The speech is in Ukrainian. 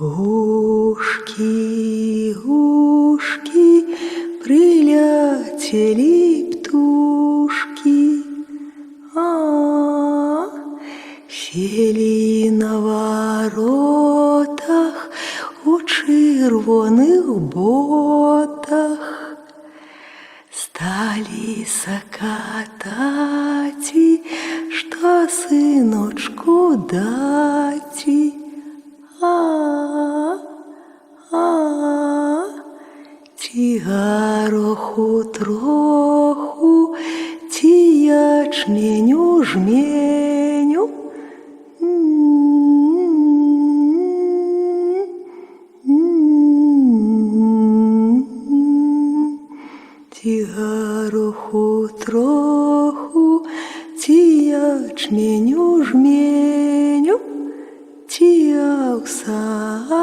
Ушки, ушки, прилетели птушки, а, сели на воротах у червоних ботах, стали сокатати, что сыночку дати. А, -а, -а ті гароху троху, ті ячменю жменю. Ті троху, ті ячменю жменю, ті овса